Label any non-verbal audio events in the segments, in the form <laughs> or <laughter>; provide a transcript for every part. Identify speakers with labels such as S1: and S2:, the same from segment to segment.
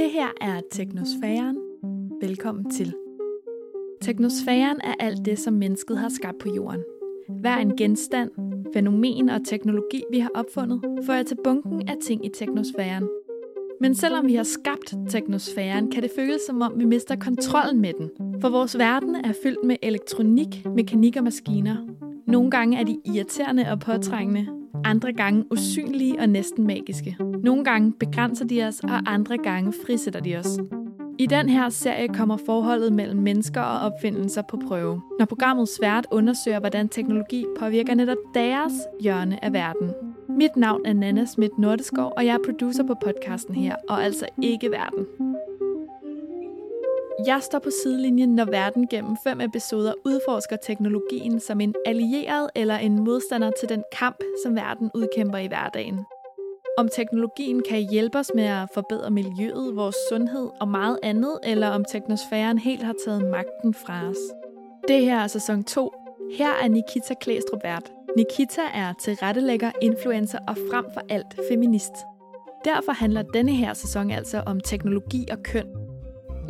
S1: Det her er Teknosfæren. Velkommen til. Teknosfæren er alt det, som mennesket har skabt på jorden. Hver en genstand, fænomen og teknologi, vi har opfundet, fører til bunken af ting i teknosfæren. Men selvom vi har skabt teknosfæren, kan det føles som om, vi mister kontrollen med den. For vores verden er fyldt med elektronik, mekanik og maskiner. Nogle gange er de irriterende og påtrængende, andre gange usynlige og næsten magiske. Nogle gange begrænser de os, og andre gange frisætter de os. I den her serie kommer forholdet mellem mennesker og opfindelser på prøve, når programmet svært undersøger, hvordan teknologi påvirker netop deres hjørne af verden. Mit navn er Nana Schmidt Nordeskov, og jeg er producer på podcasten her, og altså ikke verden. Jeg står på sidelinjen, når verden gennem fem episoder udforsker teknologien som en allieret eller en modstander til den kamp, som verden udkæmper i hverdagen. Om teknologien kan hjælpe os med at forbedre miljøet, vores sundhed og meget andet, eller om teknosfæren helt har taget magten fra os. Det her er sæson 2. Her er Nikita Klæstrup vært. Nikita er tilrettelægger, influencer og frem for alt feminist. Derfor handler denne her sæson altså om teknologi og køn.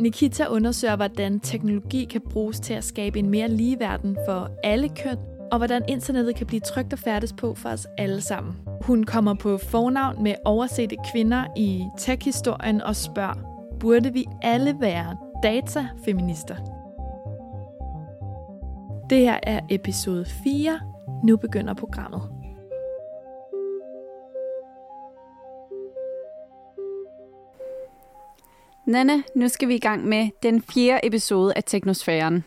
S1: Nikita undersøger, hvordan teknologi kan bruges til at skabe en mere lige verden for alle køn, og hvordan internettet kan blive trygt og færdes på for os alle sammen. Hun kommer på fornavn med oversete kvinder i tech-historien og spørger, burde vi alle være datafeminister? Det her er episode 4. Nu begynder programmet.
S2: Nana, nu skal vi i gang med den fjerde episode af Teknosfæren.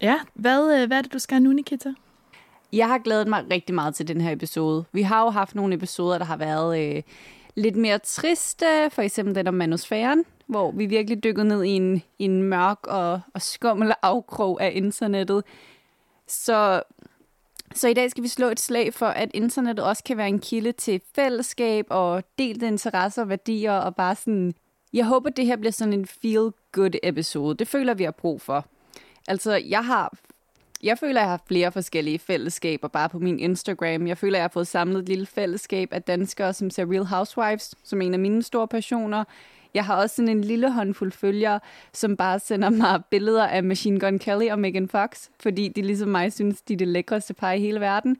S1: Ja, hvad, øh, hvad er det, du skal nu, Nikita?
S2: Jeg har glædet mig rigtig meget til den her episode. Vi har jo haft nogle episoder, der har været øh, lidt mere triste, for eksempel den om manusfæren, hvor vi virkelig dykkede ned i en, i en mørk og, og skummel afkrog af internettet. Så, så i dag skal vi slå et slag for, at internettet også kan være en kilde til fællesskab og delte interesser og værdier, og bare sådan... Jeg håber, det her bliver sådan en feel-good episode. Det føler vi har brug for. Altså, jeg har jeg føler, jeg har flere forskellige fællesskaber bare på min Instagram. Jeg føler, jeg har fået samlet et lille fællesskab af danskere, som ser Real Housewives, som en af mine store passioner. Jeg har også sådan en lille håndfuld følgere, som bare sender mig billeder af Machine Gun Kelly og Megan Fox, fordi de ligesom mig synes, de er det lækreste par i hele verden.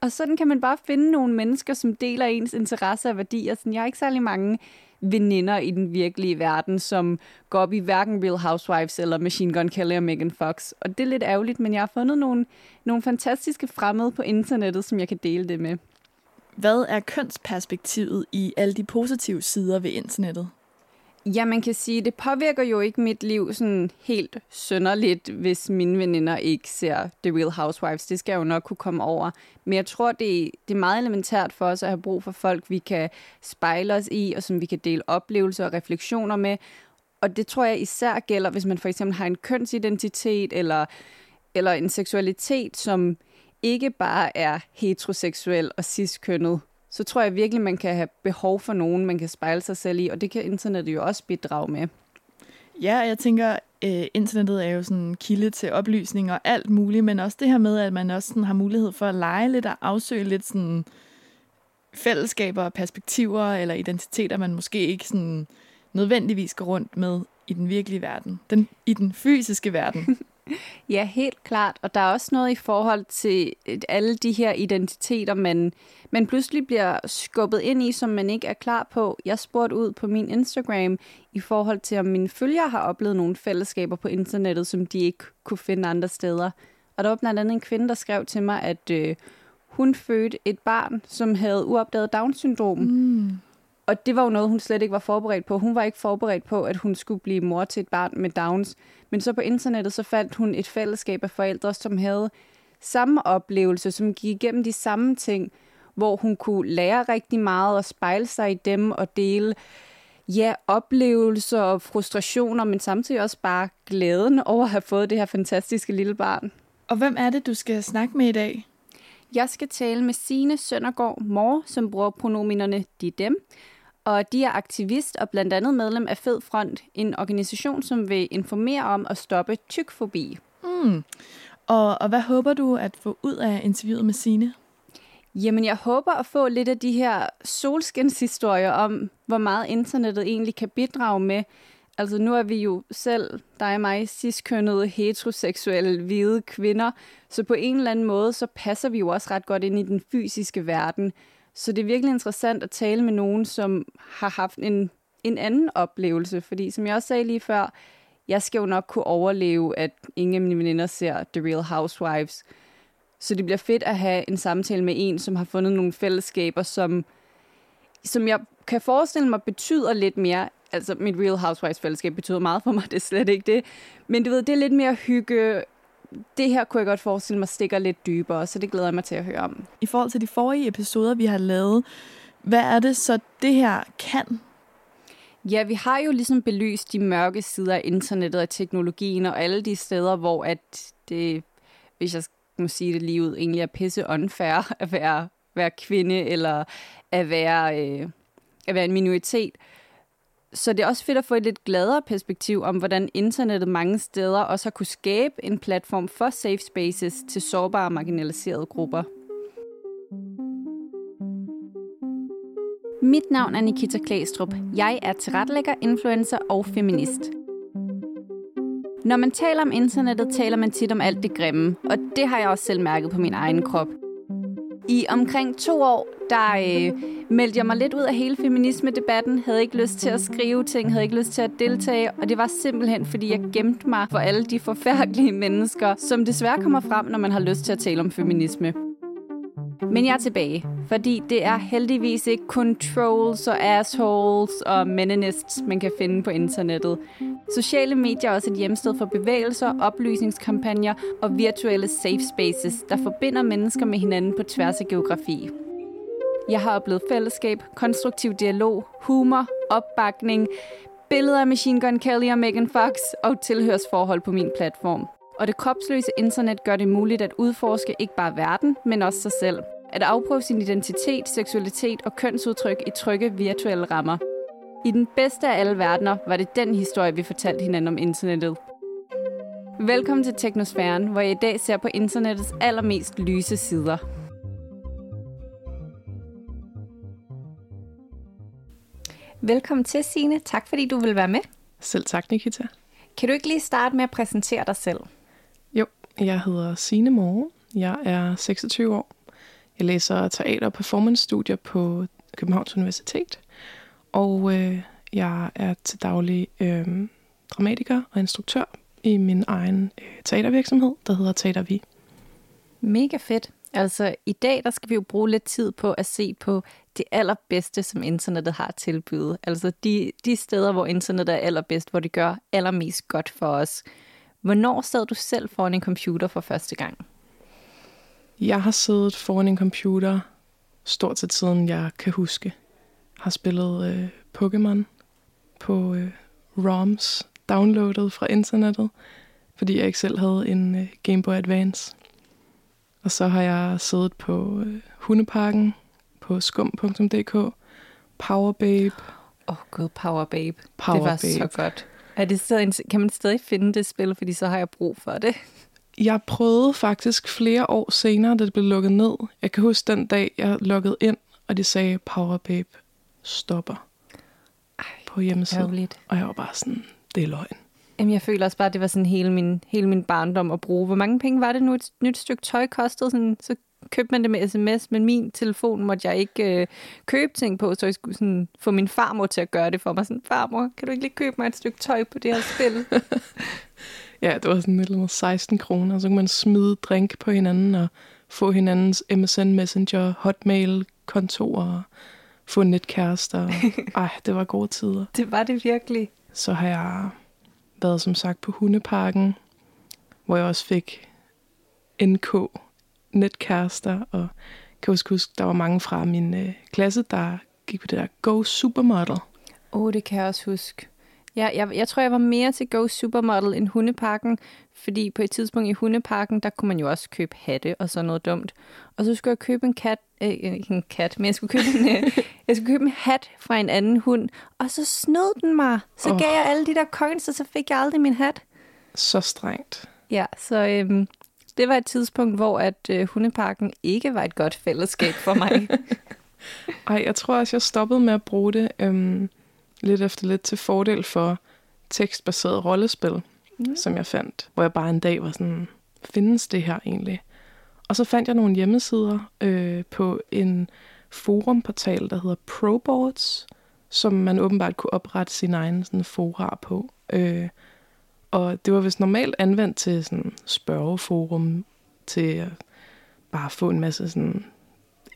S2: Og sådan kan man bare finde nogle mennesker, som deler ens interesser og værdier. Sådan, jeg har ikke særlig mange veninder i den virkelige verden, som går op i hverken Real Housewives eller Machine Gun Kelly og Megan Fox. Og det er lidt ærgerligt, men jeg har fundet nogle, nogle fantastiske fremmede på internettet, som jeg kan dele det med.
S1: Hvad er kønsperspektivet i alle de positive sider ved internettet?
S2: Ja, man kan sige, det påvirker jo ikke mit liv sådan helt sønderligt, hvis mine veninder ikke ser The Real Housewives. Det skal jeg jo nok kunne komme over. Men jeg tror, det, det er meget elementært for os at have brug for folk, vi kan spejle os i, og som vi kan dele oplevelser og refleksioner med. Og det tror jeg især gælder, hvis man for eksempel har en kønsidentitet eller, eller en seksualitet, som ikke bare er heteroseksuel og ciskønnet, så tror jeg virkelig, man kan have behov for nogen, man kan spejle sig selv i, og det kan internettet jo også bidrage med.
S1: Ja, jeg tænker, øh, internettet er jo sådan en kilde til oplysning og alt muligt, men også det her med, at man også sådan har mulighed for at lege lidt og afsøge lidt sådan fællesskaber, perspektiver eller identiteter, man måske ikke sådan nødvendigvis går rundt med i den virkelige verden, den, i den fysiske verden. <laughs>
S2: Ja, helt klart. Og der er også noget i forhold til øh, alle de her identiteter, man, man pludselig bliver skubbet ind i, som man ikke er klar på. Jeg spurgte ud på min Instagram i forhold til, om mine følgere har oplevet nogle fællesskaber på internettet, som de ikke kunne finde andre steder. Og der var blandt andet en kvinde, der skrev til mig, at øh, hun fødte et barn, som havde uopdaget Down-syndrom. Mm. Og det var jo noget, hun slet ikke var forberedt på. Hun var ikke forberedt på, at hun skulle blive mor til et barn med Downs. Men så på internettet, så fandt hun et fællesskab af forældre, som havde samme oplevelse, som gik igennem de samme ting, hvor hun kunne lære rigtig meget og spejle sig i dem og dele ja, oplevelser og frustrationer, men samtidig også bare glæden over at have fået det her fantastiske lille barn.
S1: Og hvem er det, du skal snakke med i dag?
S2: Jeg skal tale med Sine Søndergaard Mor, som bruger pronominerne de dem, og de er aktivist og blandt andet medlem af Fed Front, en organisation, som vil informere om at stoppe tykfobi.
S1: Mm. Og, og hvad håber du at få ud af interviewet med Sine?
S2: Jamen, jeg håber at få lidt af de her solskinshistorier om, hvor meget internettet egentlig kan bidrage med Altså nu er vi jo selv, dig og mig, ciskønnede, heteroseksuelle, hvide kvinder, så på en eller anden måde, så passer vi jo også ret godt ind i den fysiske verden. Så det er virkelig interessant at tale med nogen, som har haft en, en anden oplevelse, fordi som jeg også sagde lige før, jeg skal jo nok kunne overleve, at ingen af mine veninder ser The Real Housewives. Så det bliver fedt at have en samtale med en, som har fundet nogle fællesskaber, som, som jeg kan forestille mig betyder lidt mere. Altså, mit Real Housewives-fællesskab betyder meget for mig, <laughs> det er slet ikke det. Men du ved, det er lidt mere hygge. Det her kunne jeg godt forestille mig stikker lidt dybere, så det glæder jeg mig til at høre om.
S1: I forhold til de forrige episoder, vi har lavet, hvad er det så, det her kan?
S2: Ja, vi har jo ligesom belyst de mørke sider af internettet og teknologien og alle de steder, hvor at det, hvis jeg må sige det lige ud, egentlig er pisse unfair at være, være kvinde eller at være, øh, at være en minoritet. Så det er også fedt at få et lidt gladere perspektiv om, hvordan internettet mange steder også har kunne skabe en platform for safe spaces til sårbare og marginaliserede grupper. Mit navn er Nikita Klæstrup. Jeg er tilrettelægger, influencer og feminist. Når man taler om internettet, taler man tit om alt det grimme, og det har jeg også selv mærket på min egen krop. I omkring to år, der øh, meldte jeg mig lidt ud af hele feminisme-debatten, havde ikke lyst til at skrive ting, havde ikke lyst til at deltage, og det var simpelthen, fordi jeg gemte mig for alle de forfærdelige mennesker, som desværre kommer frem, når man har lyst til at tale om feminisme. Men jeg er tilbage, fordi det er heldigvis ikke kun trolls og assholes og meninists, man kan finde på internettet. Sociale medier er også et hjemsted for bevægelser, oplysningskampagner og virtuelle safe spaces, der forbinder mennesker med hinanden på tværs af geografi. Jeg har oplevet fællesskab, konstruktiv dialog, humor, opbakning, billeder af Machine Gun Kelly og Megan Fox og tilhørsforhold på min platform. Og det kropsløse internet gør det muligt at udforske ikke bare verden, men også sig selv. At afprøve sin identitet, seksualitet og kønsudtryk i trygge virtuelle rammer. I den bedste af alle verdener var det den historie, vi fortalte hinanden om internettet. Velkommen til Teknosfæren, hvor jeg i dag ser på internettets allermest lyse sider. Velkommen til, Signe. Tak fordi du vil være med.
S3: Selv tak, Nikita.
S2: Kan du ikke lige starte med at præsentere dig selv?
S3: Jo, jeg hedder Signe Morge. Jeg er 26 år. Jeg læser teater- og performance-studier på Københavns Universitet. Og øh, jeg er til daglig øh, dramatiker og instruktør i min egen øh, teatervirksomhed, der hedder Teater Vi.
S2: Mega fedt. Altså, i dag der skal vi jo bruge lidt tid på at se på det allerbedste, som internettet har tilbydet. Altså de, de steder, hvor internettet er allerbedst, hvor det gør allermest godt for os. Hvornår sad du selv foran en computer for første gang?
S3: Jeg har siddet foran en computer stort set siden jeg kan huske. Har spillet øh, Pokémon på øh, ROMs downloadet fra internettet, fordi jeg ikke selv havde en øh, Game Boy Advance. Og så har jeg siddet på øh, Hundeparken på skum.dk, Power Babe.
S2: Åh oh, gud, Power Babe.
S3: Power
S2: det var
S3: Babe.
S2: så godt. Er det stadig, kan man stadig finde det spil, fordi så har jeg brug for det?
S3: Jeg prøvede faktisk flere år senere, da det blev lukket ned. Jeg kan huske den dag, jeg lukkede ind, og de sagde, Power Babe stopper
S2: Ej,
S3: på hjemmesiden.
S2: Ærgerligt.
S3: Og jeg var bare sådan, det er løgn.
S2: Jamen, jeg føler også bare, at det var sådan hele min, hele min barndom at bruge. Hvor mange penge var det nu, et nyt stykke tøj kostede? Sådan, så købte man det med sms, men min telefon måtte jeg ikke øh, købe ting på, så jeg skulle sådan få min farmor til at gøre det for mig. Sådan, farmor, kan du ikke lige købe mig et stykke tøj på det her spil? <laughs>
S3: Ja, det var sådan et eller andet 16 kroner, så kunne man smide drink på hinanden og få hinandens MSN Messenger, Hotmail, kontor og få netkærester. <laughs> Ej, det var gode tider.
S2: det var det virkelig.
S3: Så har jeg været som sagt på Hundeparken, hvor jeg også fik NK netkærester, og kan også huske, der var mange fra min øh, klasse, der gik på det der Go Supermodel.
S2: Åh, oh, det kan jeg også huske. Ja, jeg, jeg tror, jeg var mere til Go Supermodel end Hundeparken, fordi på et tidspunkt i Hundeparken, der kunne man jo også købe hatte og sådan noget dumt. Og så skulle jeg købe en kat, øh, ikke en kat, men jeg skulle købe en, øh, jeg skulle købe en hat fra en anden hund, og så snød den mig. Så oh. gav jeg alle de der coins, og så fik jeg aldrig min hat.
S3: Så strengt.
S2: Ja, så øhm, det var et tidspunkt, hvor at øh, Hundeparken ikke var et godt fællesskab for mig. <laughs> <laughs>
S3: Ej, jeg tror også, jeg stoppede med at bruge det øhm, lidt efter lidt til fordel for tekstbaseret rollespil, mm. som jeg fandt, hvor jeg bare en dag var sådan, findes det her egentlig? Og så fandt jeg nogle hjemmesider øh, på en forumportal, der hedder Proboards, som man åbenbart kunne oprette sin egen sådan, fora på. Øh, og det var vist normalt anvendt til sådan spørgeforum, til at bare få en masse sådan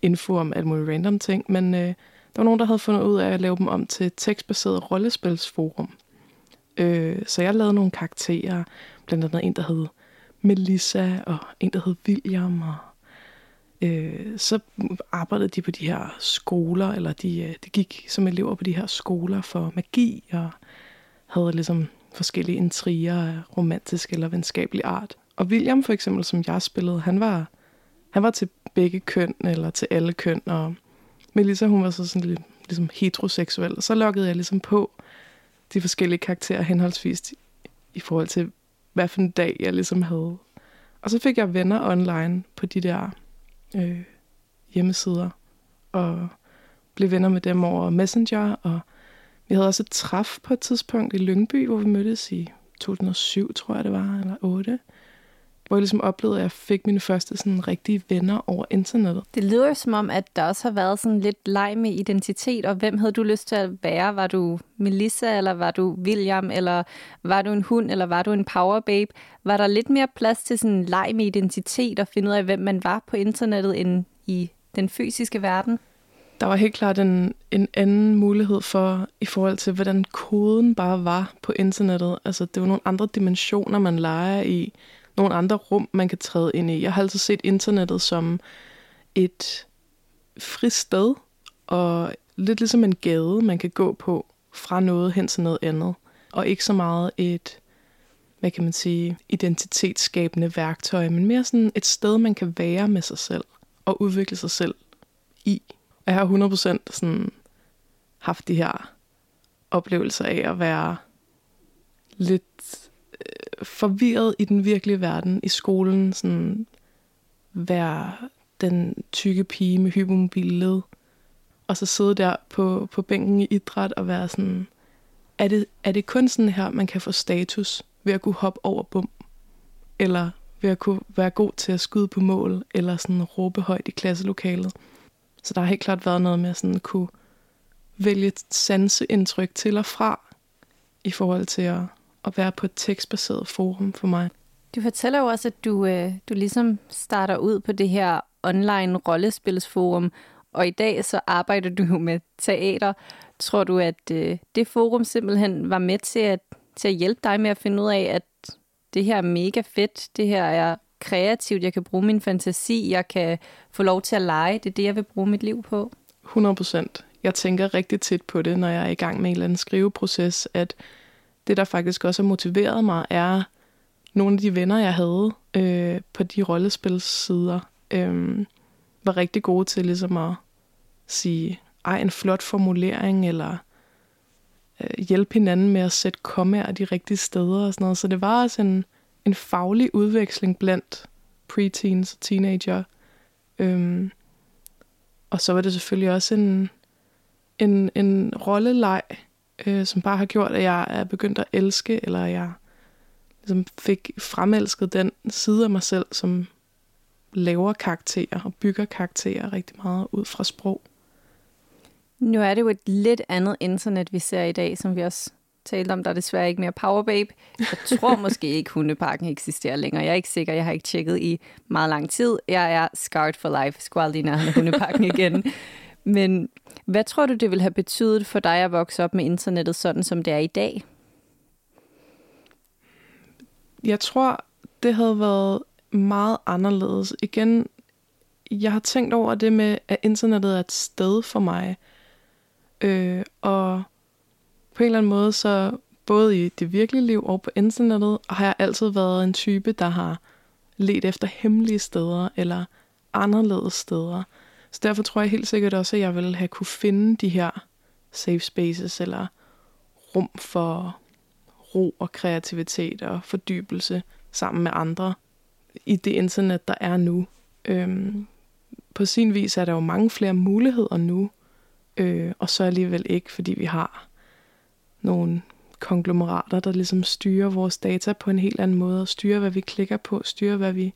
S3: info om alt muligt random ting, men øh, der var nogen, der havde fundet ud af at lave dem om til tekstbaseret rollespilsforum. Øh, så jeg lavede nogle karakterer, blandt andet en, der hed Melissa, og en, der hed William, og øh, så arbejdede de på de her skoler, eller de, øh, de gik som elever på de her skoler for magi, og havde ligesom forskellige intriger af romantisk eller venskabelig art. Og William for eksempel, som jeg spillede, han var, han var til begge køn, eller til alle køn, og Melissa, hun var så sådan lidt ligesom heteroseksuel. Så lukkede jeg ligesom på de forskellige karakterer henholdsvis i forhold til, hvad for en dag jeg ligesom havde. Og så fik jeg venner online på de der øh, hjemmesider, og blev venner med dem over Messenger, og vi havde også et træf på et tidspunkt i Lyngby, hvor vi mødtes i 2007, tror jeg det var, eller 8 hvor jeg ligesom oplevede, at jeg fik mine første sådan rigtige venner over internettet.
S2: Det lyder jo som om, at der også har været sådan lidt leg med identitet, og hvem havde du lyst til at være? Var du Melissa, eller var du William, eller var du en hund, eller var du en power babe? Var der lidt mere plads til sådan leg med identitet og finde ud af, hvem man var på internettet, end i den fysiske verden?
S3: Der var helt klart en, en anden mulighed for, i forhold til, hvordan koden bare var på internettet. Altså, det var nogle andre dimensioner, man leger i nogle andre rum, man kan træde ind i. Jeg har altid set internettet som et fristed, og lidt ligesom en gade, man kan gå på fra noget hen til noget andet. Og ikke så meget et, hvad kan man sige, identitetsskabende værktøj, men mere sådan et sted, man kan være med sig selv og udvikle sig selv i. Og jeg har 100% sådan haft de her oplevelser af at være lidt forvirret i den virkelige verden, i skolen, sådan være den tykke pige med hypermobil led, og så sidde der på, på bænken i idræt og være sådan, er det, er det kun sådan her, man kan få status ved at kunne hoppe over bum? Eller ved at kunne være god til at skyde på mål, eller sådan råbe højt i klasselokalet? Så der har helt klart været noget med at sådan kunne vælge sanseindtryk til og fra, i forhold til at, at være på et tekstbaseret forum for mig.
S2: Du fortæller jo også, at du, øh, du ligesom starter ud på det her online rollespilsforum, og i dag så arbejder du jo med teater. Tror du, at øh, det forum simpelthen var med til at, til at hjælpe dig med at finde ud af, at det her er mega fedt, det her er kreativt, jeg kan bruge min fantasi, jeg kan få lov til at lege, det er det, jeg vil bruge mit liv på?
S3: 100 procent. Jeg tænker rigtig tit på det, når jeg er i gang med en eller anden skriveproces, at det, der faktisk også har motiveret mig, er nogle af de venner, jeg havde øh, på de rollespilsider, øh, var rigtig gode til ligesom at sige, ej, en flot formulering, eller øh, hjælpe hinanden med at sætte kommaer de rigtige steder og sådan noget. Så det var også en, en faglig udveksling blandt preteens og teenager. Øhm, og så var det selvfølgelig også en, en, en rolleleg, øh, som bare har gjort, at jeg er begyndt at elske, eller jeg ligesom fik fremelsket den side af mig selv, som laver karakterer og bygger karakterer rigtig meget ud fra sprog.
S2: Nu er det jo et lidt andet internet, vi ser i dag, som vi også talte om. Der er desværre ikke mere Power Babe. Jeg tror <laughs> måske ikke, hundeparken eksisterer længere. Jeg er ikke sikker. Jeg har ikke tjekket i meget lang tid. Jeg er scarred for life. Skulle aldrig hundeparken igen. <laughs> Men hvad tror du, det vil have betydet for dig at vokse op med internettet, sådan som det er i dag?
S3: Jeg tror, det havde været meget anderledes. Igen, jeg har tænkt over det med, at internettet er et sted for mig. Øh, og på en eller anden måde, så både i det virkelige liv og på internettet, har jeg altid været en type, der har let efter hemmelige steder eller anderledes steder. Så derfor tror jeg helt sikkert også, at jeg vil have kunne finde de her safe spaces, eller rum for ro og kreativitet og fordybelse sammen med andre i det internet, der er nu. Øhm, på sin vis er der jo mange flere muligheder nu, øh, og så alligevel ikke, fordi vi har nogle konglomerater, der ligesom styrer vores data på en helt anden måde, og styrer, hvad vi klikker på, styrer, hvad vi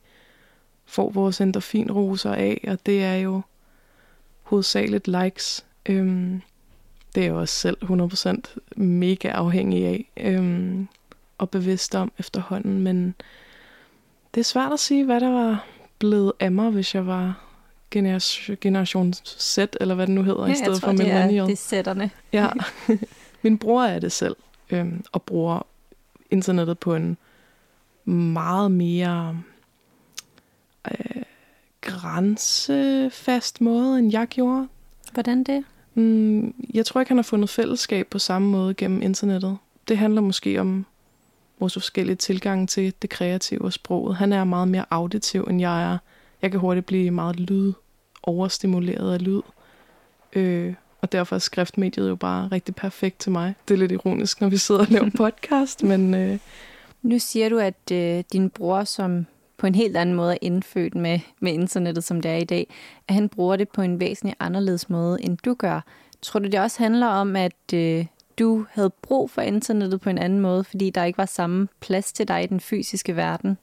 S3: får vores endorfinroser af, og det er jo hovedsageligt likes. Øhm, det er jeg også selv 100% mega afhængig af øhm, og bevidst om efterhånden, men det er svært at sige, hvad der var blevet af mig, hvis jeg var generation Z, eller hvad det nu hedder,
S2: ja,
S3: i stedet
S2: tror,
S3: for millennial.
S2: det er, det er sætterne.
S3: Ja, <laughs> min bror er det selv, øhm, og bruger internettet på en meget mere øh, grænsefast måde, end jeg gjorde.
S2: Hvordan det?
S3: Mm, jeg tror ikke, han har fundet fællesskab på samme måde gennem internettet. Det handler måske om vores forskellige tilgange til det kreative og sproget. Han er meget mere auditiv, end jeg er. Jeg kan hurtigt blive meget lyd overstimuleret af lyd. Øh, og derfor er skriftmediet jo bare rigtig perfekt til mig. Det er lidt ironisk, når vi sidder og laver <laughs> podcast, men... Øh...
S2: Nu siger du, at øh, din bror, som på en helt anden måde er indfødt med, med internettet, som det er i dag, at han bruger det på en væsentlig anderledes måde, end du gør. Tror du, det også handler om, at øh, du havde brug for internettet på en anden måde, fordi der ikke var samme plads til dig i den fysiske verden?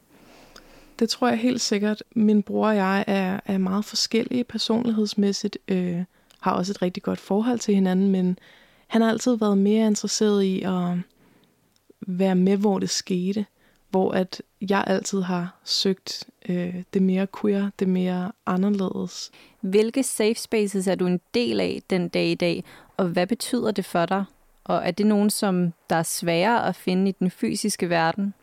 S3: Det tror jeg helt sikkert. Min bror og jeg er, er meget forskellige personlighedsmæssigt, øh, har også et rigtig godt forhold til hinanden, men han har altid været mere interesseret i at være med, hvor det skete. Hvor at jeg altid har søgt øh, det mere queer, det mere anderledes.
S2: Hvilke safe spaces er du en del af den dag i dag, og hvad betyder det for dig? Og er det nogen, som der er sværere at finde i den fysiske verden?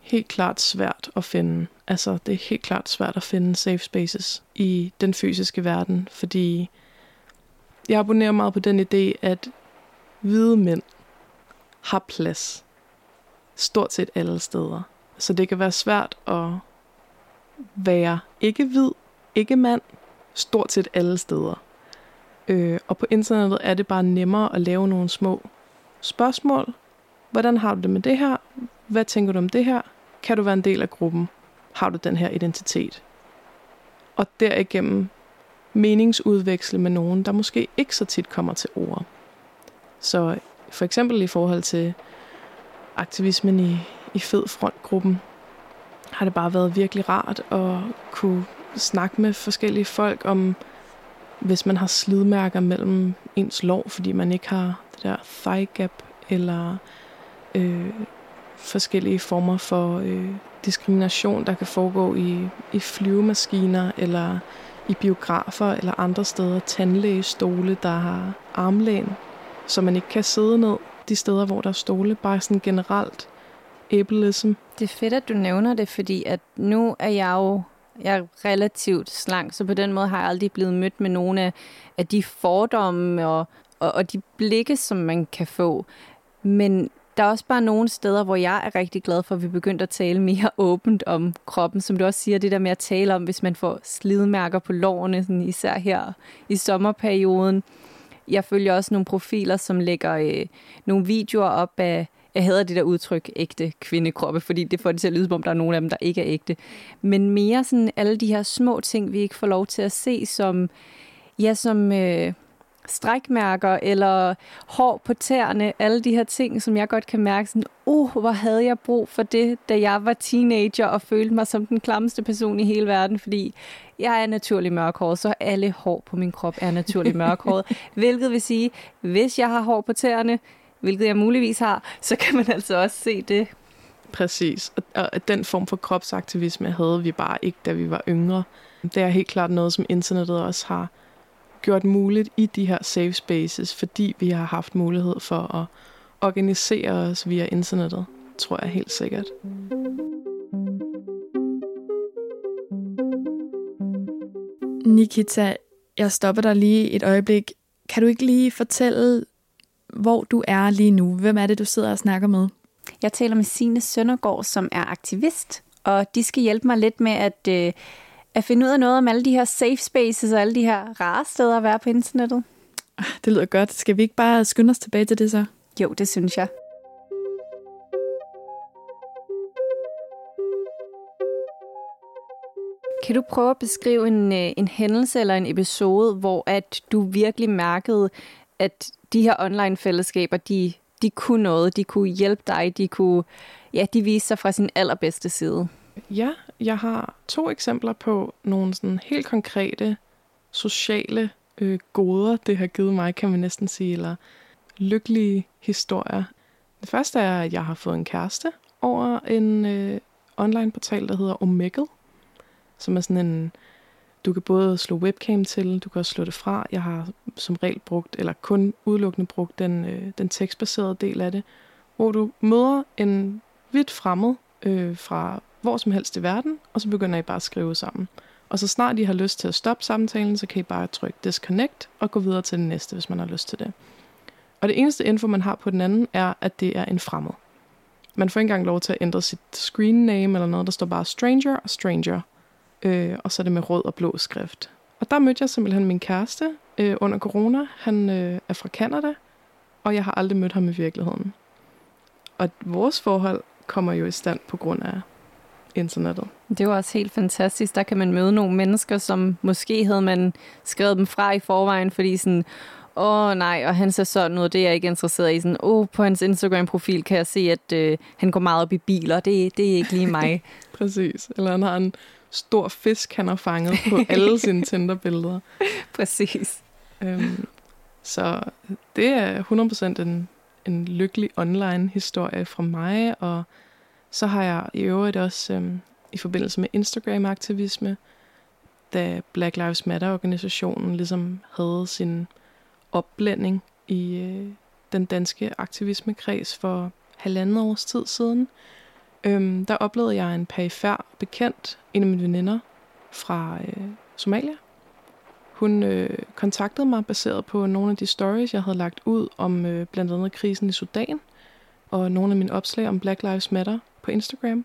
S3: Helt klart svært at finde. Altså, det er helt klart svært at finde safe spaces i den fysiske verden, fordi jeg abonnerer meget på den idé, at hvide mænd har plads stort set alle steder. Så det kan være svært at være ikke hvid, ikke mand, stort set alle steder. Øh, og på internettet er det bare nemmere at lave nogle små spørgsmål. Hvordan har du det med det her? Hvad tænker du om det her? Kan du være en del af gruppen? Har du den her identitet? Og derigennem meningsudveksle med nogen, der måske ikke så tit kommer til ord. Så for eksempel i forhold til aktivismen i, i Fed Front-gruppen, har det bare været virkelig rart at kunne snakke med forskellige folk om, hvis man har slidmærker mellem ens lov, fordi man ikke har det der thigh gap, eller øh, forskellige former for øh, diskrimination, der kan foregå i, i flyvemaskiner, eller i biografer, eller andre steder, tandlægestole, der har armlæn, så man ikke kan sidde ned de steder, hvor der er stole, bare sådan generelt ableism.
S2: Det er fedt, at du nævner det, fordi at nu er jeg jo jeg er relativt slank, så på den måde har jeg aldrig blevet mødt med nogle af, af de fordomme og, og, og de blikke, som man kan få. Men der er også bare nogle steder, hvor jeg er rigtig glad for, at vi begyndte at tale mere <laughs> åbent om kroppen. Som du også siger, det der med at tale om, hvis man får slidmærker på lårene, sådan især her i sommerperioden. Jeg følger også nogle profiler, som lægger øh, nogle videoer op af, jeg hader det der udtryk, ægte kvindekroppe, fordi det får det til at lyde, som om der er nogle af dem, der ikke er ægte. Men mere sådan alle de her små ting, vi ikke får lov til at se, som, ja, som øh, strækmærker eller hår på tæerne, alle de her ting, som jeg godt kan mærke sådan, uh, hvor havde jeg brug for det, da jeg var teenager og følte mig som den klammeste person i hele verden, fordi jeg er naturlig mørkhåret, så alle hår på min krop er naturlig mørkhåret, <laughs> hvilket vil sige, hvis jeg har hår på tæerne, hvilket jeg muligvis har, så kan man altså også se det.
S3: Præcis. Og den form for kropsaktivisme havde vi bare ikke, da vi var yngre. Det er helt klart noget, som internettet også har gjort muligt i de her safe spaces, fordi vi har haft mulighed for at organisere os via internettet, tror jeg helt sikkert.
S1: Nikita, jeg stopper dig lige et øjeblik. Kan du ikke lige fortælle, hvor du er lige nu? Hvem er det, du sidder og snakker med?
S2: Jeg taler med Sine Søndergaard, som er aktivist, og de skal hjælpe mig lidt med at, øh, at finde ud af noget om alle de her safe spaces og alle de her rare steder at være på internettet.
S1: Det lyder godt. Skal vi ikke bare skynde os tilbage til det så?
S2: Jo, det synes jeg. Kan du prøve at beskrive en, øh, en hændelse eller en episode, hvor at du virkelig mærkede, at de her online-fællesskaber, de, de kunne noget, de kunne hjælpe dig, de kunne, ja, de viste sig fra sin allerbedste side.
S3: Ja, jeg har to eksempler på nogle sådan helt konkrete sociale øh, goder, det har givet mig, kan man næsten sige, eller lykkelige historier. Det første er, at jeg har fået en kæreste over en øh, online portal, der hedder Omegle, som er sådan en, du kan både slå webcam til, du kan også slå det fra. Jeg har som regel brugt, eller kun udelukkende brugt den, øh, den tekstbaserede del af det, hvor du møder en vidt fremmed øh, fra hvor som helst i verden, og så begynder I bare at skrive sammen. Og så snart I har lyst til at stoppe samtalen, så kan I bare trykke disconnect og gå videre til den næste, hvis man har lyst til det. Og det eneste info, man har på den anden, er, at det er en fremmed. Man får ikke engang lov til at ændre sit screen name eller noget. Der står bare stranger og stranger. Øh, og så er det med rød og blå skrift. Og der mødte jeg simpelthen min kæreste øh, under corona. Han øh, er fra Canada, og jeg har aldrig mødt ham i virkeligheden. Og vores forhold kommer jo i stand på grund af internettet.
S2: Det er jo også helt fantastisk. Der kan man møde nogle mennesker, som måske havde man skrevet dem fra i forvejen, fordi sådan, åh oh, nej, og han ser sådan ud, det er jeg ikke interesseret i. Sådan, oh, på hans Instagram-profil kan jeg se, at øh, han går meget op i biler. Det, det er ikke lige mig. <laughs>
S3: Præcis. Eller han har en stor fisk, han har fanget på <laughs> alle sine Tinder-billeder.
S2: Præcis. Øhm,
S3: så det er 100% en, en lykkelig online-historie fra mig, og så har jeg i øvrigt også øhm, i forbindelse med Instagram-aktivisme, da Black Lives Matter-organisationen ligesom havde sin opblanding i øh, den danske aktivismekreds for halvandet års tid siden, øhm, der oplevede jeg en perifær bekendt, en af mine veninder fra øh, Somalia. Hun øh, kontaktede mig baseret på nogle af de stories, jeg havde lagt ud om øh, blandt andet krisen i Sudan, og nogle af mine opslag om Black Lives Matter på Instagram.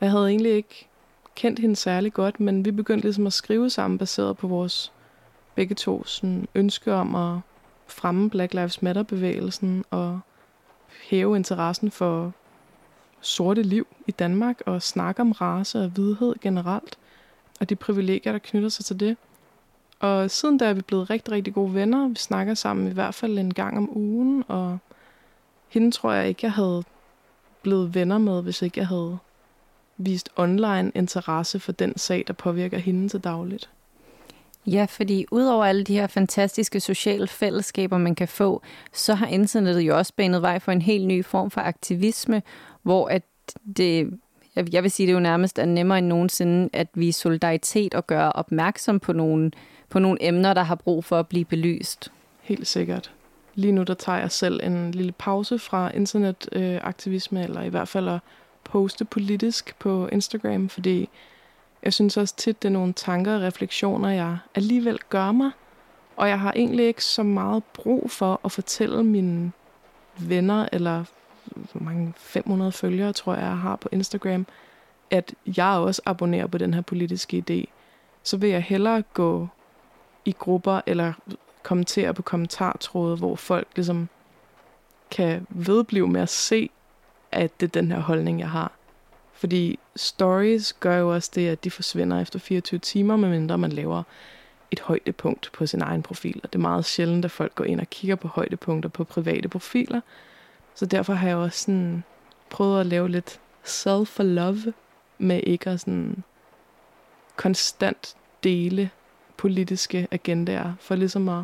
S3: Jeg havde egentlig ikke kendt hende særlig godt, men vi begyndte ligesom at skrive sammen baseret på vores begge to sådan, ønske om at fremme Black Lives Matter-bevægelsen og hæve interessen for sorte liv i Danmark og snakke om race og hvidhed generelt og de privilegier, der knytter sig til det. Og siden da er vi blevet rigtig, rigtig gode venner. Vi snakker sammen i hvert fald en gang om ugen, og hende tror jeg ikke, jeg havde blevet venner med, hvis ikke jeg havde vist online interesse for den sag, der påvirker hende til dagligt.
S2: Ja, fordi udover alle de her fantastiske sociale fællesskaber, man kan få, så har internettet jo også banet vej for en helt ny form for aktivisme, hvor at det, jeg vil sige, det jo nærmest er nemmere end nogensinde at vi solidaritet og gøre opmærksom på nogle, på nogle emner, der har brug for at blive belyst.
S3: Helt sikkert. Lige nu der tager jeg selv en lille pause fra internetaktivisme, øh, eller i hvert fald at poste politisk på Instagram, fordi jeg synes også tit, det er nogle tanker og refleksioner, jeg alligevel gør mig. Og jeg har egentlig ikke så meget brug for at fortælle mine venner, eller hvor mange 500 følgere, tror jeg, jeg har på Instagram, at jeg også abonnerer på den her politiske idé. Så vil jeg hellere gå i grupper, eller kommentere på kommentartråde, hvor folk ligesom kan vedblive med at se, at det er den her holdning, jeg har. Fordi stories gør jo også det, at de forsvinder efter 24 timer, medmindre man laver et højdepunkt på sin egen profil. Og det er meget sjældent, at folk går ind og kigger på højdepunkter på private profiler. Så derfor har jeg også sådan prøvet at lave lidt self for love med ikke at sådan konstant dele politiske agendaer, for ligesom at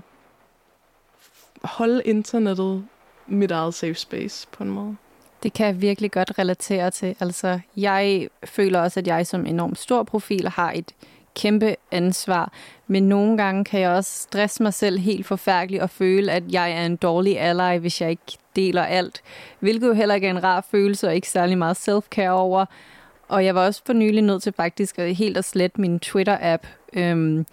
S3: holde internettet mit eget safe space på en måde.
S2: Det kan jeg virkelig godt relatere til. Altså, jeg føler også, at jeg som enormt stor profil har et kæmpe ansvar, men nogle gange kan jeg også stresse mig selv helt forfærdeligt og føle, at jeg er en dårlig ally, hvis jeg ikke deler alt, hvilket jo heller ikke er en rar følelse og ikke særlig meget self-care over. Og jeg var også for nylig nødt til faktisk at helt at slette min Twitter-app. Øhm,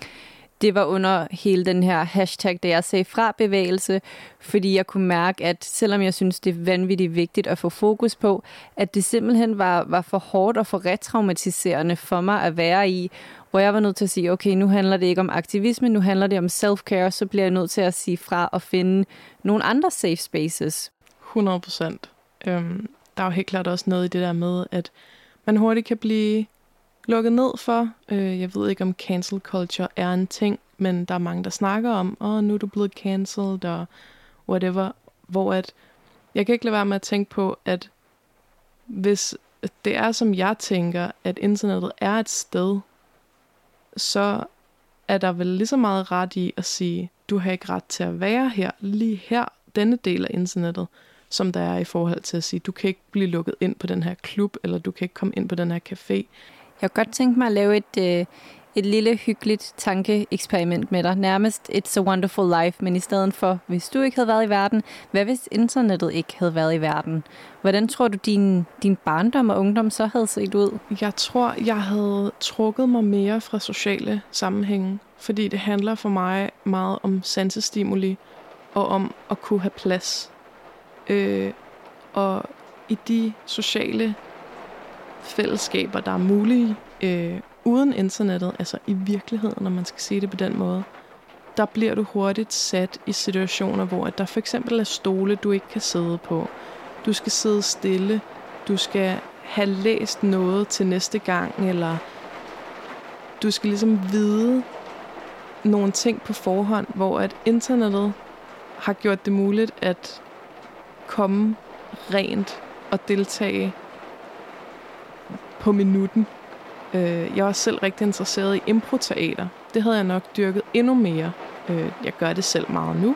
S2: det var under hele den her hashtag, der jeg sagde fra bevægelse, fordi jeg kunne mærke, at selvom jeg synes, det er vanvittigt vigtigt at få fokus på, at det simpelthen var, var for hårdt og for retraumatiserende for mig at være i, hvor jeg var nødt til at sige, okay, nu handler det ikke om aktivisme, nu handler det om self-care, så bliver jeg nødt til at sige fra og finde nogle andre safe spaces.
S3: 100 procent. Øhm, der er jo helt klart også noget i det der med, at man hurtigt kan blive lukket ned for. Øh, jeg ved ikke, om cancel culture er en ting, men der er mange, der snakker om, åh, oh, nu er du blevet cancelled, og whatever. Hvor at jeg kan ikke lade være med at tænke på, at hvis det er, som jeg tænker, at internettet er et sted, så er der vel lige så meget ret i at sige, du har ikke ret til at være her, lige her, denne del af internettet, som der er i forhold til at sige, du kan ikke blive lukket ind på den her klub, eller du kan ikke komme ind på den her café.
S2: Jeg kunne godt tænke mig at lave et, øh, et lille hyggeligt tankeeksperiment med dig. Nærmest It's a Wonderful Life, men i stedet for, hvis du ikke havde været i verden, hvad hvis internettet ikke havde været i verden? Hvordan tror du, din, din barndom og ungdom så havde set ud?
S3: Jeg tror, jeg havde trukket mig mere fra sociale sammenhænge, fordi det handler for mig meget om sansestimuli og om at kunne have plads. Øh, og i de sociale fællesskaber, der er mulige, øh, uden internettet, altså i virkeligheden, når man skal sige det på den måde, der bliver du hurtigt sat i situationer, hvor at der for eksempel er stole, du ikke kan sidde på. Du skal sidde stille. Du skal have læst noget til næste gang, eller du skal ligesom vide nogle ting på forhånd, hvor at internettet har gjort det muligt at komme rent og deltage på minuten Øh, jeg var selv rigtig interesseret i improteater. Det havde jeg nok dyrket endnu mere. Øh, jeg gør det selv meget nu.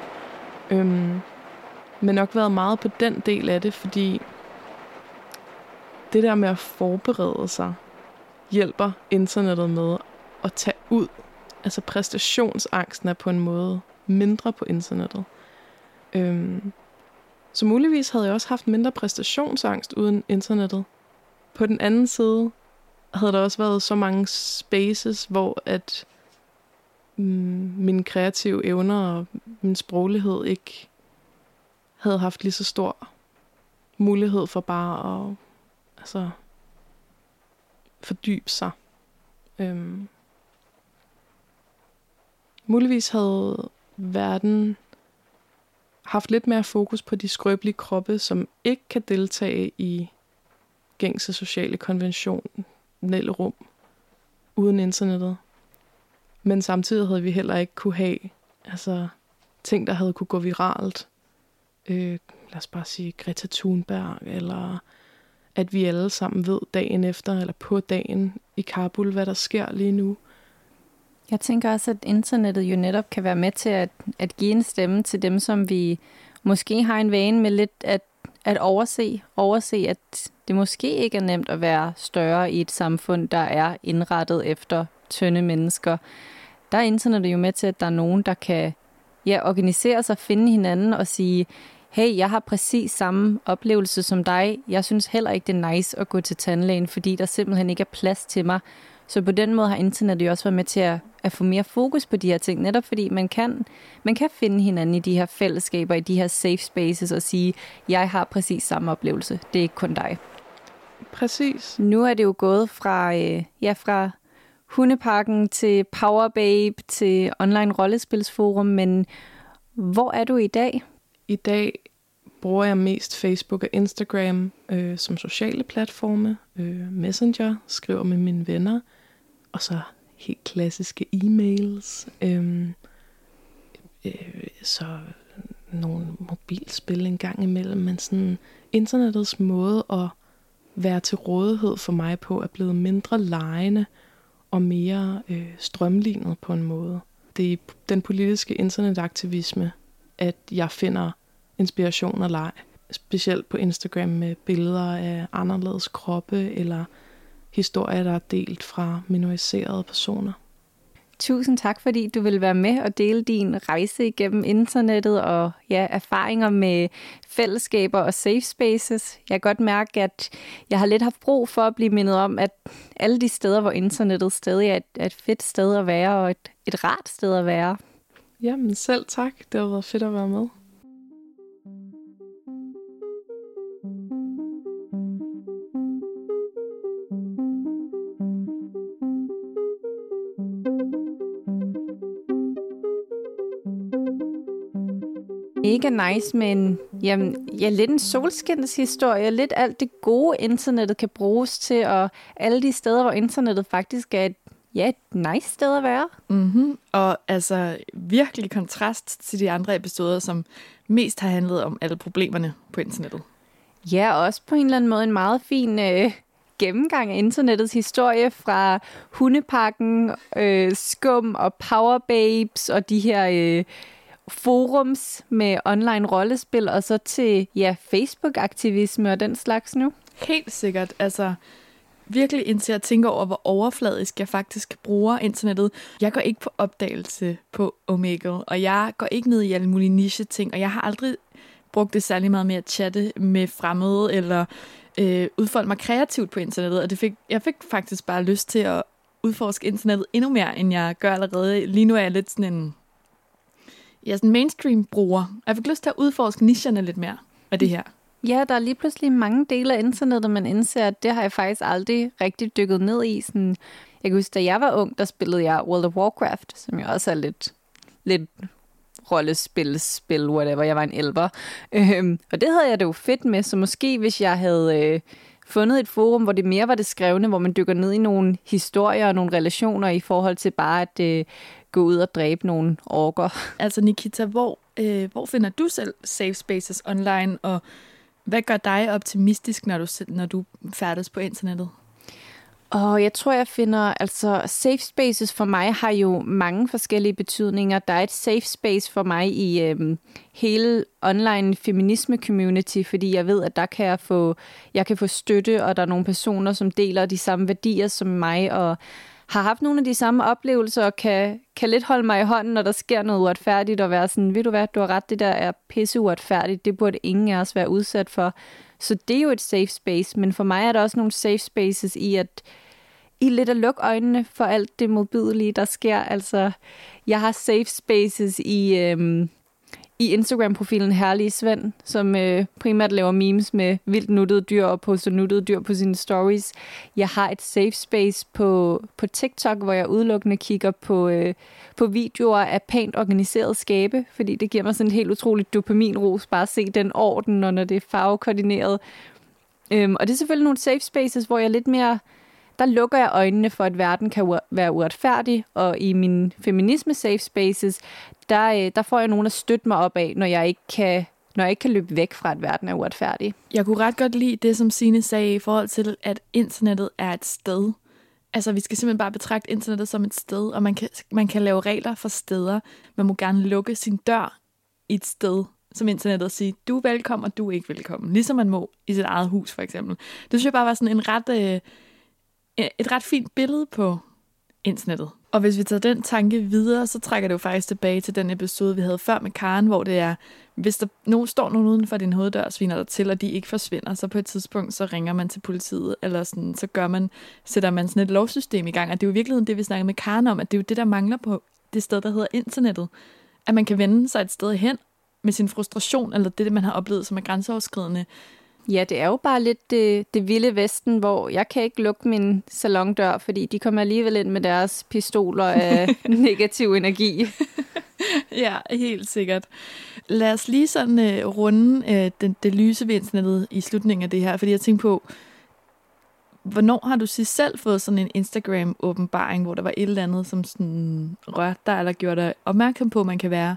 S3: Øhm, men nok været meget på den del af det, fordi det der med at forberede sig, hjælper internettet med at tage ud. Altså præstationsangsten er på en måde mindre på internettet. Øhm, så muligvis havde jeg også haft mindre præstationsangst uden internettet. På den anden side, havde der også været så mange spaces, hvor at mm, mine kreative evner og min sproglighed ikke havde haft lige så stor mulighed for bare at altså, fordybe sig. Øhm. Muligvis havde verden haft lidt mere fokus på de skrøbelige kroppe, som ikke kan deltage i gængse sociale konvention, konventionelle rum uden internettet. Men samtidig havde vi heller ikke kunne have altså, ting, der havde kunne gå viralt. Øh, lad os bare sige Greta Thunberg, eller at vi alle sammen ved dagen efter, eller på dagen i Kabul, hvad der sker lige nu.
S2: Jeg tænker også, at internettet jo netop kan være med til at, at give en stemme til dem, som vi måske har en vane med lidt at at overse, overse, at det måske ikke er nemt at være større i et samfund, der er indrettet efter tynde mennesker. Der er internettet jo med til, at der er nogen, der kan ja, organisere sig, finde hinanden og sige, hey, jeg har præcis samme oplevelse som dig. Jeg synes heller ikke, det er nice at gå til tandlægen, fordi der simpelthen ikke er plads til mig. Så på den måde har internettet jo også været med til at, at få mere fokus på de her ting, netop fordi man kan, man kan finde hinanden i de her fællesskaber, i de her safe spaces og sige, jeg har præcis samme oplevelse, det er ikke kun dig.
S3: Præcis.
S2: Nu er det jo gået fra, øh, ja, fra hundeparken til Power Babe til online rollespilsforum, men hvor er du i dag?
S3: I dag bruger jeg mest Facebook og Instagram øh, som sociale platforme. Øh, Messenger skriver med mine venner og så helt klassiske e-mails. Øhm, øh, så nogle mobilspil en gang imellem, men sådan internettets måde at være til rådighed for mig på er blevet mindre lejende og mere øh, strømlignet på en måde. Det er den politiske internetaktivisme, at jeg finder inspiration og leg. Specielt på Instagram med billeder af anderledes kroppe eller historier, der er delt fra minoriserede personer.
S2: Tusind tak, fordi du vil være med og dele din rejse igennem internettet og ja, erfaringer med fællesskaber og safe spaces. Jeg kan godt mærke, at jeg har lidt haft brug for at blive mindet om, at alle de steder, hvor internettet stadig er et, et fedt sted at være og et, et rart sted at være.
S3: Jamen selv tak. Det har været fedt at være med.
S2: Mega nice med en, jamen, ja, lidt en solskinshistorie, lidt alt det gode internettet kan bruges til, og alle de steder, hvor internettet faktisk er et, ja, et nice sted at være.
S1: Mm-hmm. Og altså virkelig kontrast til de andre episoder, som mest har handlet om alle problemerne på internettet.
S2: Ja, også på en eller anden måde en meget fin øh, gennemgang af internettets historie fra hundepakken, øh, skum og powerbabes og de her øh, forums med online rollespil, og så til ja, Facebook-aktivisme og den slags nu.
S1: Helt sikkert. Altså, virkelig indtil jeg tænker over, hvor overfladisk jeg faktisk bruger internettet. Jeg går ikke på opdagelse på Omegle, og jeg går ikke ned i alle mulige niche-ting, og jeg har aldrig brugt det særlig meget med at chatte med fremmede, eller øh, udfolde mig kreativt på internettet, og det fik, jeg fik faktisk bare lyst til at udforske internettet endnu mere, end jeg gør allerede. Lige nu er jeg lidt sådan en ja, sådan mainstream-bruger, jeg fik lyst til at udforske nicherne lidt mere af det her.
S2: Ja, der er lige pludselig mange dele af internettet, man indser, at det har jeg faktisk aldrig rigtig dykket ned i. Sådan, jeg kan huske, da jeg var ung, der spillede jeg World of Warcraft, som jo også er lidt, lidt rollespil, spil, whatever. Jeg var en elver. Øhm, og det havde jeg det jo fedt med, så måske hvis jeg havde øh, fundet et forum, hvor det mere var det skrevne, hvor man dykker ned i nogle historier og nogle relationer i forhold til bare at øh, gå ud og dræbe nogle orker. <laughs>
S1: Altså Nikita, hvor, øh, hvor finder du selv safe spaces online, og hvad gør dig optimistisk, når du, når du færdes på internettet?
S2: Og jeg tror, jeg finder, altså safe spaces for mig har jo mange forskellige betydninger. Der er et safe space for mig i øhm, hele online feminisme community, fordi jeg ved, at der kan jeg få, jeg kan få støtte, og der er nogle personer, som deler de samme værdier som mig, og har haft nogle af de samme oplevelser, og kan, kan lidt holde mig i hånden, når der sker noget uretfærdigt, og være sådan, ved du hvad, du har ret, det der er pisse uretfærdigt, det burde ingen af os være udsat for. Så det er jo et safe space, men for mig er der også nogle safe spaces i, at i lidt at lukke øjnene for alt det modbydelige, der sker. Altså, jeg har safe spaces i, øhm, i Instagram-profilen Herlige Svend, som øh, primært laver memes med vildt nuttede dyr og poster nuttede dyr på sine stories. Jeg har et safe space på, på TikTok, hvor jeg udelukkende kigger på, øh, på videoer af pænt organiseret skabe, fordi det giver mig sådan et helt utroligt dopaminros bare at se den orden, og når det er farvekoordineret. Øhm, og det er selvfølgelig nogle safe spaces, hvor jeg lidt mere der lukker jeg øjnene for, at verden kan være uretfærdig, og i min feminisme safe spaces, der, øh, der får jeg nogen at støtte mig op af, når jeg ikke kan når jeg ikke kan løbe væk fra, at verden er uretfærdig.
S1: Jeg kunne ret godt lide det, som Sine sagde i forhold til, at internettet er et sted. Altså, vi skal simpelthen bare betragte internettet som et sted, og man kan, man kan lave regler for steder. Man må gerne lukke sin dør i et sted, som internettet og sige, du er velkommen, og du er ikke velkommen. Ligesom man må i sit eget hus, for eksempel. Det synes jeg bare var sådan en ret... Øh, et ret fint billede på internettet. Og hvis vi tager den tanke videre, så trækker det jo faktisk tilbage til den episode, vi havde før med Karen, hvor det er, hvis der nogen, står nogen uden for din hoveddør og sviner dig til, og de ikke forsvinder, så på et tidspunkt, så ringer man til politiet, eller sådan, så gør man, sætter man sådan et lovsystem i gang. Og det er jo virkelig det, vi snakker med Karen om, at det er jo det, der mangler på det sted, der hedder internettet. At man kan vende sig et sted hen med sin frustration, eller det, man har oplevet som er grænseoverskridende,
S2: Ja, det er jo bare lidt det, det vilde vesten, hvor jeg kan ikke lukke min salondør, fordi de kommer alligevel ind med deres pistoler af <laughs> negativ energi.
S1: ja, helt sikkert. Lad os lige sådan uh, runde uh, den, det lyse ved internettet i slutningen af det her, fordi jeg tænker på, hvornår har du sidst selv fået sådan en Instagram-åbenbaring, hvor der var et eller andet, som sådan rørte dig, eller gjorde dig opmærksom på, at man kan være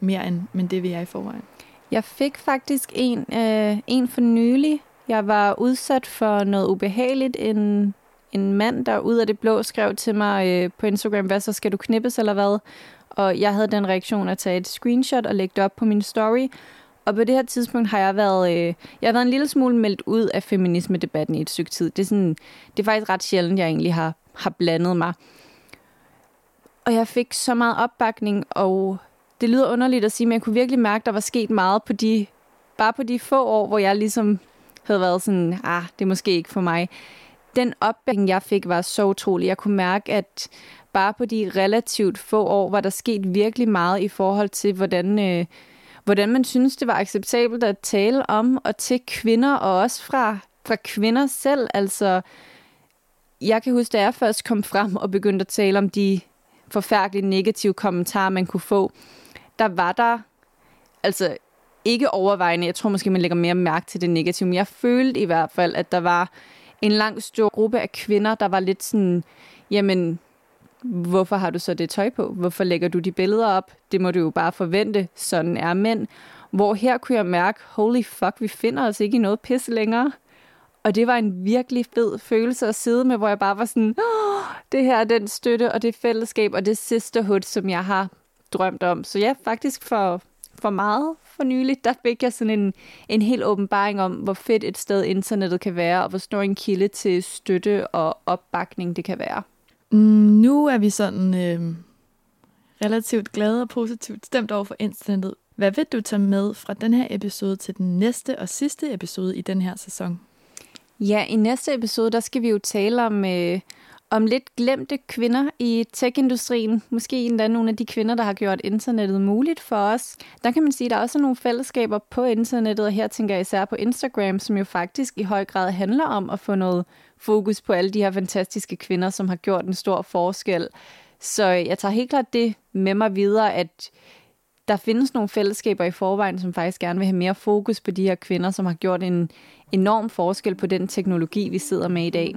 S1: mere end men det, vi er i forvejen?
S2: Jeg fik faktisk en, øh, en for nylig. Jeg var udsat for noget ubehageligt. En, en mand, der ud af det blå skrev til mig øh, på Instagram, hvad så skal du knippes eller hvad? Og jeg havde den reaktion at tage et screenshot og lægge det op på min story. Og på det her tidspunkt har jeg været, øh, jeg har været en lille smule meldt ud af feminisme-debatten i et stykke tid. Det er, sådan, det er faktisk ret sjældent, jeg egentlig har, har blandet mig. Og jeg fik så meget opbakning, og det lyder underligt at sige, men jeg kunne virkelig mærke, at der var sket meget på de, bare på de få år, hvor jeg ligesom havde været sådan, ah, det er måske ikke for mig. Den opbakning, jeg fik, var så utrolig. Jeg kunne mærke, at bare på de relativt få år, var der sket virkelig meget i forhold til, hvordan, øh, hvordan man synes, det var acceptabelt at tale om og til kvinder, og også fra, fra kvinder selv. Altså, jeg kan huske, da jeg først kom frem og begyndte at tale om de forfærdelige negative kommentarer, man kunne få, der var der, altså ikke overvejende, jeg tror måske, man lægger mere mærke til det negative, men jeg følte i hvert fald, at der var en lang stor gruppe af kvinder, der var lidt sådan, jamen, hvorfor har du så det tøj på? Hvorfor lægger du de billeder op? Det må du jo bare forvente. Sådan er mænd. Hvor her kunne jeg mærke, holy fuck, vi finder os ikke i noget pis længere. Og det var en virkelig fed følelse at sidde med, hvor jeg bare var sådan, oh, det her er den støtte og det fællesskab og det sisterhood, som jeg har drømt om. Så ja, faktisk for, for meget for nyligt, der fik jeg sådan en, en helt åbenbaring om, hvor fedt et sted internettet kan være, og hvor stor en kilde til støtte og opbakning det kan være.
S1: Mm, nu er vi sådan øh, relativt glade og positivt stemt over for internettet. Hvad vil du tage med fra den her episode til den næste og sidste episode i den her sæson?
S2: Ja, i næste episode, der skal vi jo tale om, øh, om lidt glemte kvinder i tech-industrien. Måske endda nogle af de kvinder, der har gjort internettet muligt for os. Der kan man sige, at der er også nogle fællesskaber på internettet, og her tænker jeg især på Instagram, som jo faktisk i høj grad handler om at få noget fokus på alle de her fantastiske kvinder, som har gjort en stor forskel. Så jeg tager helt klart det med mig videre, at der findes nogle fællesskaber i forvejen, som faktisk gerne vil have mere fokus på de her kvinder, som har gjort en enorm forskel på den teknologi, vi sidder med i dag.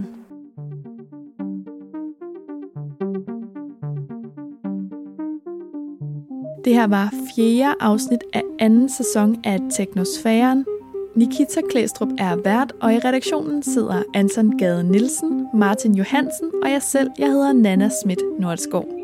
S1: Det her var fjerde afsnit af anden sæson af Teknosfæren. Nikita Klæstrup er vært, og i redaktionen sidder Anton Gade Nielsen, Martin Johansen og jeg selv, jeg hedder Nana Schmidt Nordskov.